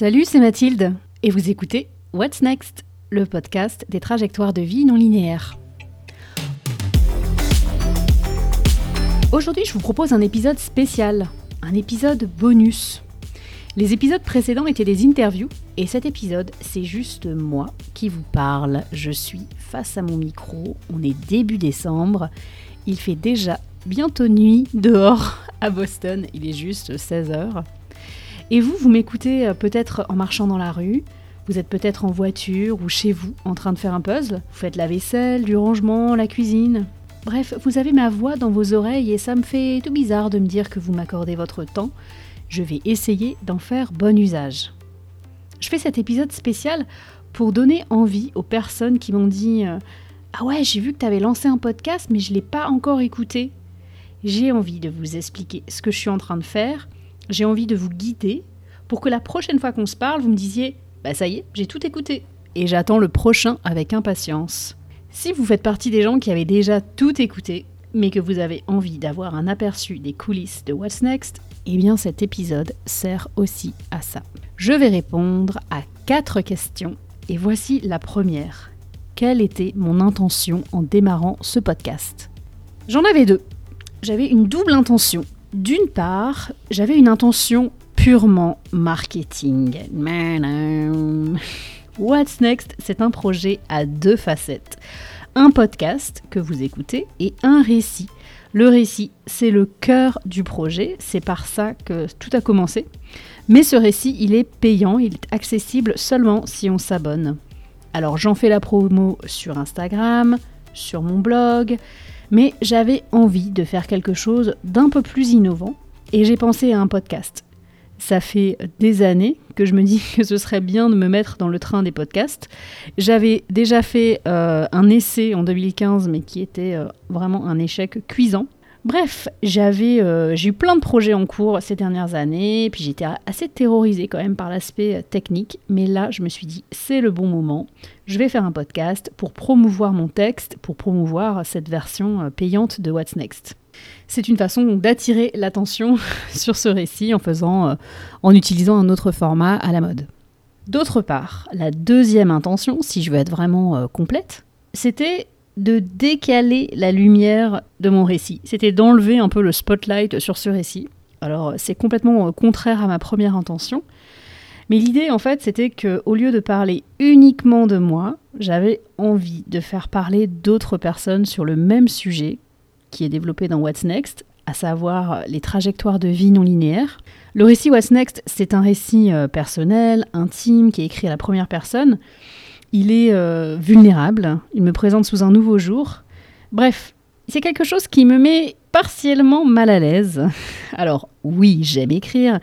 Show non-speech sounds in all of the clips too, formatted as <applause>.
Salut, c'est Mathilde et vous écoutez What's Next, le podcast des trajectoires de vie non linéaires. Aujourd'hui, je vous propose un épisode spécial, un épisode bonus. Les épisodes précédents étaient des interviews et cet épisode, c'est juste moi qui vous parle. Je suis face à mon micro, on est début décembre, il fait déjà bientôt nuit dehors à Boston, il est juste 16h. Et vous, vous m'écoutez euh, peut-être en marchant dans la rue, vous êtes peut-être en voiture ou chez vous en train de faire un puzzle, vous faites la vaisselle, du rangement, la cuisine. Bref, vous avez ma voix dans vos oreilles et ça me fait tout bizarre de me dire que vous m'accordez votre temps. Je vais essayer d'en faire bon usage. Je fais cet épisode spécial pour donner envie aux personnes qui m'ont dit euh, Ah ouais, j'ai vu que tu avais lancé un podcast, mais je ne l'ai pas encore écouté. J'ai envie de vous expliquer ce que je suis en train de faire j'ai envie de vous guider pour que la prochaine fois qu'on se parle, vous me disiez Bah ça y est, j'ai tout écouté. Et j'attends le prochain avec impatience. Si vous faites partie des gens qui avaient déjà tout écouté, mais que vous avez envie d'avoir un aperçu des coulisses de What's Next, eh bien cet épisode sert aussi à ça. Je vais répondre à quatre questions et voici la première. Quelle était mon intention en démarrant ce podcast? J'en avais deux. J'avais une double intention. D'une part, j'avais une intention purement marketing. What's Next, c'est un projet à deux facettes. Un podcast que vous écoutez et un récit. Le récit, c'est le cœur du projet, c'est par ça que tout a commencé. Mais ce récit, il est payant, il est accessible seulement si on s'abonne. Alors j'en fais la promo sur Instagram, sur mon blog, mais j'avais envie de faire quelque chose d'un peu plus innovant et j'ai pensé à un podcast. Ça fait des années que je me dis <laughs> que ce serait bien de me mettre dans le train des podcasts. J'avais déjà fait euh, un essai en 2015, mais qui était euh, vraiment un échec cuisant. Bref, j'avais, euh, j'ai eu plein de projets en cours ces dernières années, puis j'étais assez terrorisée quand même par l'aspect euh, technique, mais là je me suis dit c'est le bon moment, je vais faire un podcast pour promouvoir mon texte, pour promouvoir cette version euh, payante de What's Next. C'est une façon d'attirer l'attention <laughs> sur ce récit en faisant, en utilisant un autre format à la mode. D'autre part, la deuxième intention, si je veux être vraiment complète, c'était de décaler la lumière de mon récit. C'était d'enlever un peu le spotlight sur ce récit. Alors c'est complètement euh, contraire à ma première intention. Mais l'idée en fait c'était que au lieu de parler uniquement de moi, j'avais envie de faire parler d'autres personnes sur le même sujet qui est développé dans What's Next, à savoir les trajectoires de vie non linéaires. Le récit What's Next, c'est un récit euh, personnel, intime, qui est écrit à la première personne, il est euh, vulnérable, il me présente sous un nouveau jour. Bref, c'est quelque chose qui me met partiellement mal à l'aise. <laughs> Alors oui, j'aime écrire,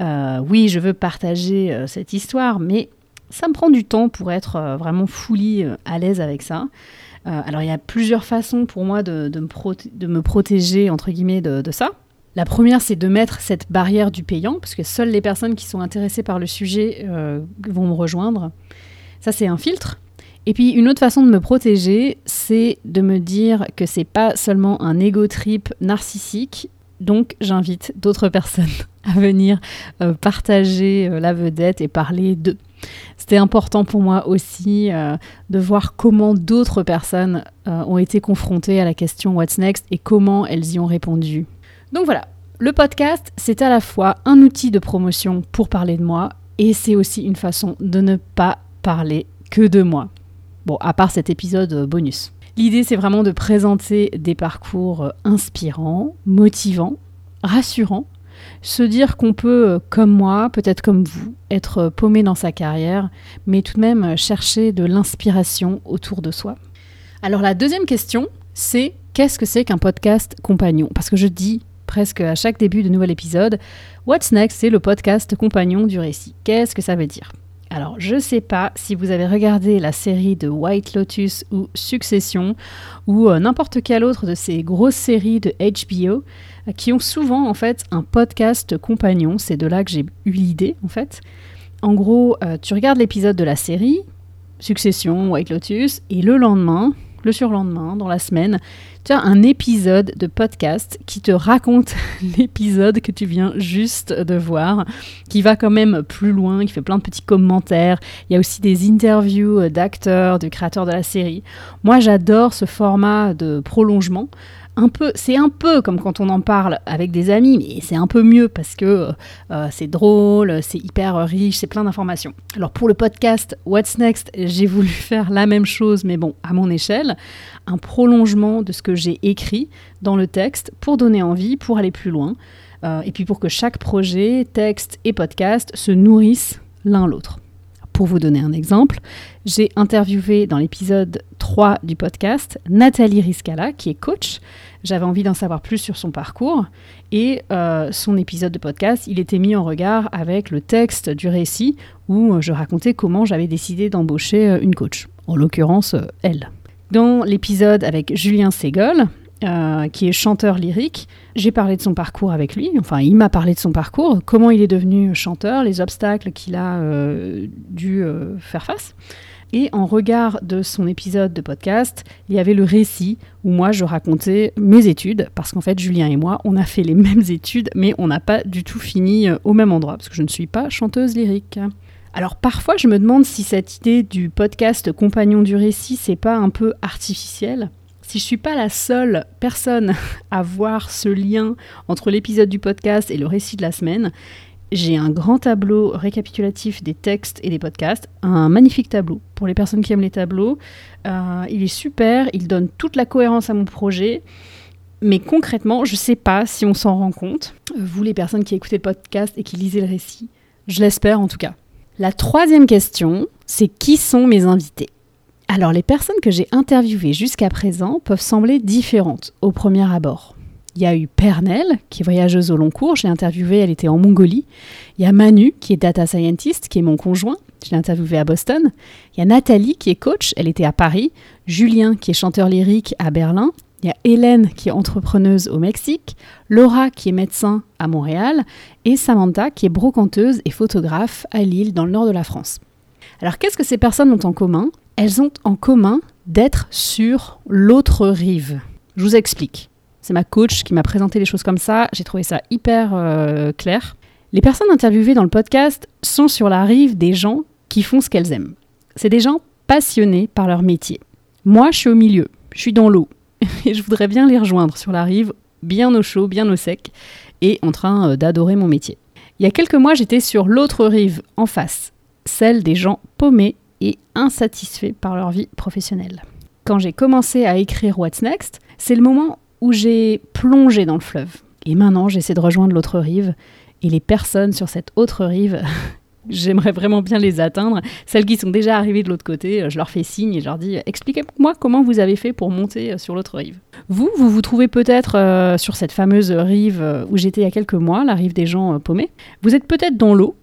euh, oui, je veux partager euh, cette histoire, mais ça me prend du temps pour être vraiment fully à l'aise avec ça. alors il y a plusieurs façons pour moi de, me, protéger, entre guillemets, de, de ça. La première, c'est de mettre cette barrière du payant, parce que seules les personnes qui sont intéressées par le sujet vont me rejoindre. Ça, c'est un filtre. Et puis une autre façon de me protéger, c'est de me dire que c'est pas seulement un ego trip narcissique. Donc j'invite d'autres <laughs> personnes à venir euh, partager euh, la vedette et parler d'eux. C'était important pour moi aussi euh, de voir comment d'autres personnes ont été confrontées à la question What's Next et comment elles y ont répondu. Donc voilà, le podcast, c'est à la fois un outil de promotion pour parler de moi et c'est aussi une façon de ne pas parler que de moi. Bon, à part cet épisode euh, bonus. L'idée, c'est vraiment de présenter des parcours euh, inspirants, motivants, rassurants, se dire qu'on peut, euh, comme moi, peut-être comme vous, être paumé dans sa carrière, mais tout de même chercher de l'inspiration autour de soi. Alors la deuxième question, c'est qu'est-ce que c'est qu'un podcast compagnon? Parce que je dis presque à chaque début de nouvel épisode, What's Next, c'est le podcast compagnon du récit. Qu'est-ce que ça veut dire? Alors, je ne sais pas si vous avez regardé la série de White Lotus ou Succession ou euh, n'importe quelle autre de ces grosses séries de HBO euh, qui ont souvent en fait un podcast compagnon. C'est de là que j'ai eu l'idée en fait. En gros, euh, tu regardes l'épisode de la série, Succession, White Lotus, et le lendemain, le surlendemain, dans la semaine, tu as un épisode de podcast qui te raconte <laughs> l'épisode que tu viens juste de voir, qui va quand même plus loin, qui fait plein de petits commentaires. Il y a aussi des interviews d'acteurs, de créateurs de la série. Moi, j'adore ce format de prolongement un peu, c'est un peu comme quand on en parle avec des amis, mais c'est un peu mieux parce que euh, c'est drôle, c'est hyper riche, c'est plein d'informations. Alors pour le podcast What's Next, j'ai voulu <laughs> faire la même chose, mais bon, à mon échelle, un prolongement de ce que j'ai écrit dans le texte pour donner envie, pour aller plus loin, euh, et puis pour que chaque projet, texte et podcast se nourrissent l'un l'autre. Pour vous donner un exemple, j'ai interviewé dans l'épisode 3 du podcast Nathalie Riscala, qui est coach. J'avais envie d'en savoir plus sur son parcours et euh, son épisode de podcast, il était mis en regard avec le texte du récit où euh, je racontais comment j'avais décidé d'embaucher euh, une coach, en l'occurrence elle. Dans l'épisode avec Julien Ségol, euh, qui est chanteur lyrique. J'ai parlé de son parcours avec lui, enfin il m'a parlé de son parcours, comment il est devenu chanteur, les obstacles qu'il a euh, dû euh, faire face. Et en regard de son épisode de podcast, il y avait le récit où moi je racontais mes études, parce qu'en fait Julien et moi, on a fait les mêmes <laughs> études, mais on n'a pas du tout fini au même endroit, parce que je ne suis pas chanteuse lyrique. Alors parfois je me demande si cette idée du podcast compagnon du récit, c'est pas un peu artificiel si je suis pas la seule personne <laughs> à voir ce lien entre l'épisode du podcast et le récit de la semaine, j'ai un grand tableau récapitulatif des textes et des podcasts, un magnifique tableau pour les personnes qui aiment les tableaux. Euh, il est super, il donne toute la cohérence à mon projet. Mais concrètement, je ne sais pas si on s'en rend compte. Vous, les personnes qui écoutez le podcast et qui lisez le récit, je l'espère en tout cas. La troisième question, c'est qui sont mes invités? Alors les personnes que j'ai interviewées jusqu'à présent peuvent sembler différentes au premier abord. Il y a eu Pernel, qui est voyageuse au long cours, je l'ai interviewée, elle était en Mongolie. Il y a Manu, qui est data scientist, qui est mon conjoint, je l'ai interviewée à Boston. Il y a Nathalie, qui est coach, elle était à Paris. Julien, qui est chanteur lyrique à Berlin. Il y a Hélène, qui est entrepreneuse au Mexique. Laura, qui est médecin à Montréal. Et Samantha, qui est brocanteuse et photographe à Lille, dans le nord de la France. Alors qu'est-ce que ces personnes ont en commun? Elles ont en commun d'être sur l'autre rive. Je vous explique. C'est ma coach qui m'a présenté les choses comme ça. J'ai trouvé ça hyper euh, clair. Les personnes interviewées dans le podcast sont sur la rive des gens qui font ce qu'elles aiment. C'est des gens passionnés par leur métier. Moi, je suis au milieu. Je suis dans l'eau. <laughs> Et je voudrais bien les rejoindre sur la rive, bien au chaud, bien au sec, et en train euh, d'adorer mon métier. Il y a quelques mois, j'étais sur l'autre rive, en face, celle des gens paumés et insatisfaits par leur vie professionnelle. Quand j'ai commencé à écrire What's Next, c'est le moment où j'ai plongé dans le fleuve. Et maintenant, j'essaie de rejoindre l'autre rive. Et les personnes sur cette autre rive, <laughs> j'aimerais vraiment bien les atteindre. Celles qui sont déjà arrivées de l'autre côté, je leur fais signe et je leur dis Expliquez-moi comment vous avez fait pour monter sur l'autre rive. Vous, vous vous trouvez peut-être euh, sur cette fameuse rive euh, où j'étais il y a quelques mois, la rive des gens euh, paumés. Vous êtes peut-être dans l'eau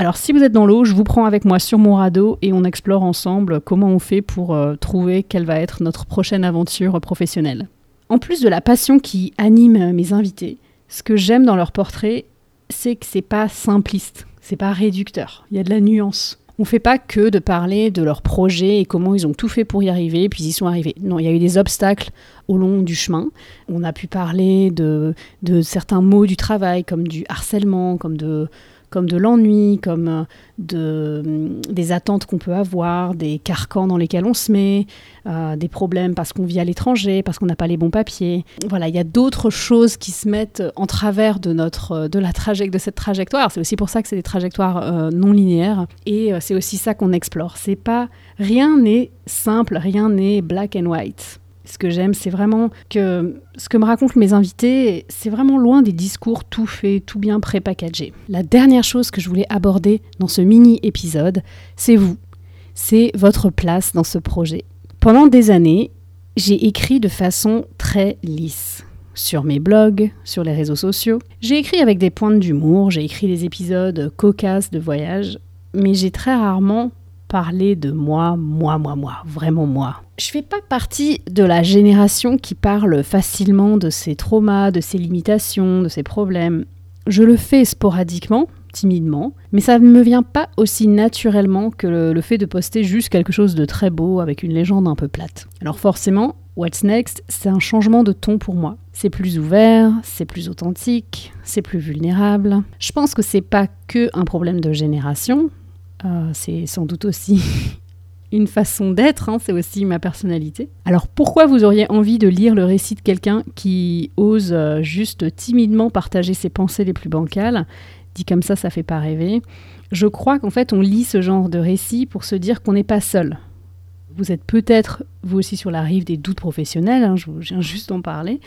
alors si vous êtes dans l'eau, je vous prends avec moi sur mon radeau et on explore ensemble comment on fait pour euh, trouver quelle va être notre prochaine aventure professionnelle. En plus de la passion qui anime mes invités, ce que j'aime dans leur portrait, c'est que c'est pas simpliste, c'est pas réducteur, il y a de la nuance. On fait pas que de parler de leur projet et comment ils ont tout fait pour y arriver, puis ils y sont arrivés. Non, il y a eu des obstacles au long du chemin. On a pu parler de, de certains mots du travail, comme du harcèlement, comme de comme de l'ennui, comme euh, mm, des attentes qu'on peut avoir, des carcans dans lesquels on se met, euh, des problèmes parce qu'on vit à l'étranger, parce qu'on n'a pas les bons papiers. Voilà, il y a d'autres choses qui se mettent en travers de, notre, de, la de cette trajectoire. C'est aussi pour ça que c'est des trajectoires euh, non linéaires. Et c'est aussi ça qu'on explore. C'est pas rien n'est simple, rien n'est black and white. Ce que j'aime, c'est vraiment que ce que me racontent mes invités, c'est vraiment loin des discours tout faits, tout bien pré-packagés. La dernière chose que je voulais aborder dans ce mini-épisode, c'est vous. C'est votre place dans ce projet. Pendant des années, j'ai écrit de façon très lisse. Sur mes blogs, sur les réseaux sociaux. J'ai écrit avec des pointes d'humour, j'ai écrit des épisodes cocasses de voyage, mais j'ai très rarement parler de moi, moi, moi, moi, vraiment moi. Je fais pas partie de la génération qui parle facilement de ses traumas, de ses limitations, de ses problèmes. Je le fais sporadiquement timidement, mais ça ne me vient pas aussi naturellement que le, fait de poster juste quelque chose de très beau avec une légende un peu plate. Alors forcément, What's Next, c'est un changement de ton pour moi. C'est plus ouvert, c'est plus authentique, c'est plus vulnérable. Je pense que c'est pas que un problème de génération, euh, c'est sans doute aussi <laughs> une façon d'être, hein, c'est aussi ma personnalité. Alors pourquoi vous auriez envie de lire le récit de quelqu'un qui ose euh, juste timidement partager ses pensées les plus bancales? Dit comme ça, ça fait pas rêver. Je crois qu'en fait, on lit ce genre de récit pour se dire qu'on n'est pas seul. Vous êtes peut-être vous aussi sur la rive des doutes professionnels, hein, je viens juste d'en parler,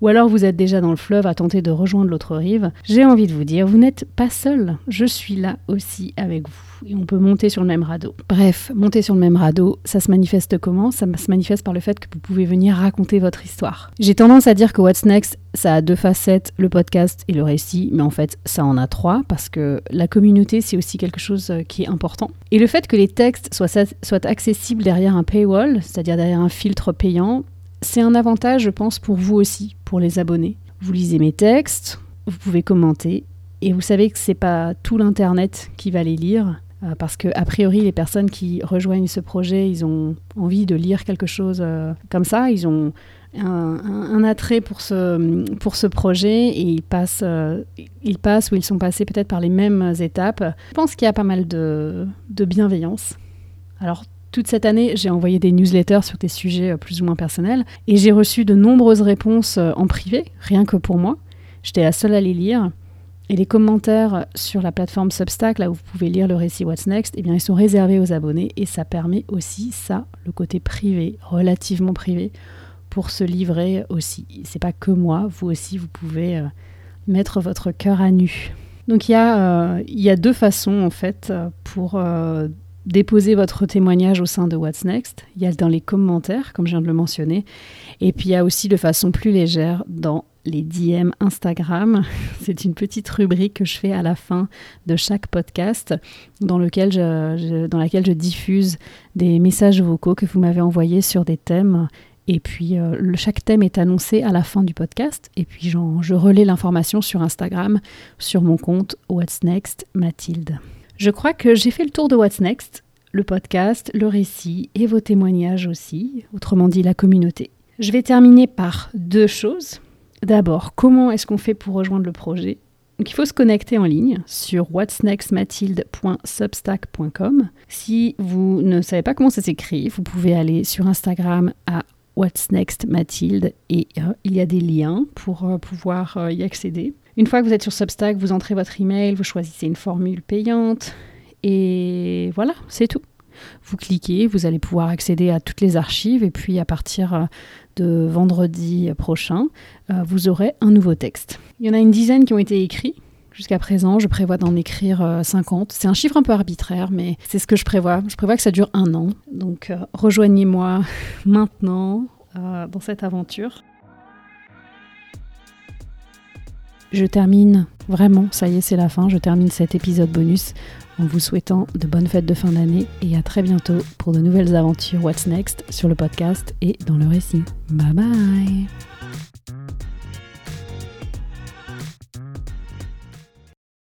ou alors vous êtes déjà dans le fleuve à tenter de rejoindre l'autre rive. J'ai envie de vous dire, vous n'êtes pas seul, je suis là aussi avec vous et on peut monter sur le même radeau. Bref, monter sur le même radeau, ça se manifeste comment? Ça se manifeste par le fait que vous pouvez venir raconter votre histoire. J'ai tendance à dire que What's Next, ça a deux facettes, le podcast et le récit, mais en fait, ça en a trois parce que la communauté, c'est aussi quelque chose euh, qui est important. Et le fait que les textes soient, soient accessibles derrière un paywall, c'est-à-dire derrière un filtre payant, c'est un avantage, je pense, pour vous aussi, pour les abonnés. Vous lisez mes textes, vous pouvez commenter, et vous savez que c'est pas tout l'internet qui va les lire. Euh, parce que a priori les personnes qui rejoignent ce projet, ils ont envie de lire quelque chose euh, comme ça, ils ont un, attrait pour ce, pour ce projet et ils passent, euh, ils passent ou ils sont passés peut-être par les mêmes étapes. Je pense qu'il y a pas mal de, de bienveillance. Alors toute cette année, j'ai envoyé des newsletters sur des sujets plus ou moins personnels et j'ai reçu de nombreuses réponses en privé, rien que pour moi. J'étais la seule à les lire. Et les commentaires sur la plateforme Substack, là où vous pouvez lire le récit What's Next, eh bien, ils sont réservés aux abonnés et ça permet aussi, ça, le côté privé, relativement privé, pour se livrer aussi. C'est pas que moi, vous aussi, vous pouvez euh, mettre votre cœur à nu. Donc il y, a, euh, y a deux façons, en fait, pour euh, déposer votre témoignage au sein de What's Next. Il y a dans les commentaires, comme je viens de le mentionner, et puis il y a aussi de façon plus légère dans les DM Instagram. <laughs> C'est une petite rubrique que je fais à la fin de chaque podcast dans, lequel je, laquelle je diffuse des messages vocaux que vous m'avez envoyés sur des thèmes. Et puis euh, chaque thème est annoncé à la fin du podcast. Et puis je relais l'information sur Instagram, sur mon compte What's Next Mathilde. Je crois que j'ai fait le tour de What's Next, le podcast, le récit et vos témoignages aussi, autrement dit la communauté. Je vais terminer par deux choses. D'abord, comment est-ce qu'on fait pour rejoindre le projet? Il faut se connecter en ligne sur whatsnextmathilde.substack.com. Si vous ne savez pas comment ça s'écrit, vous pouvez aller sur Instagram à whatsnextmathilde et euh, il y a des liens pour euh, pouvoir euh, y accéder. Une fois que vous êtes sur Substack, vous entrez votre email, vous choisissez une formule payante et voilà, c'est tout. Vous cliquez, vous allez pouvoir accéder à toutes les archives et puis à partir de vendredi prochain, euh, vous aurez un nouveau texte. Il y en a une dizaine qui ont été écrits. Jusqu'à présent, je prévois d'en écrire 50. Euh, c'est un chiffre un peu arbitraire, mais c'est ce que je prévois. Je prévois que ça dure un an. Donc euh, rejoignez-moi <laughs> maintenant dans cette aventure. Je termine, vraiment, ça y est, c'est la fin, je termine cet épisode bonus en vous souhaitant de bonnes fêtes de fin d'année et à très bientôt pour de nouvelles aventures. What's Next sur le podcast et dans le récit. Bye bye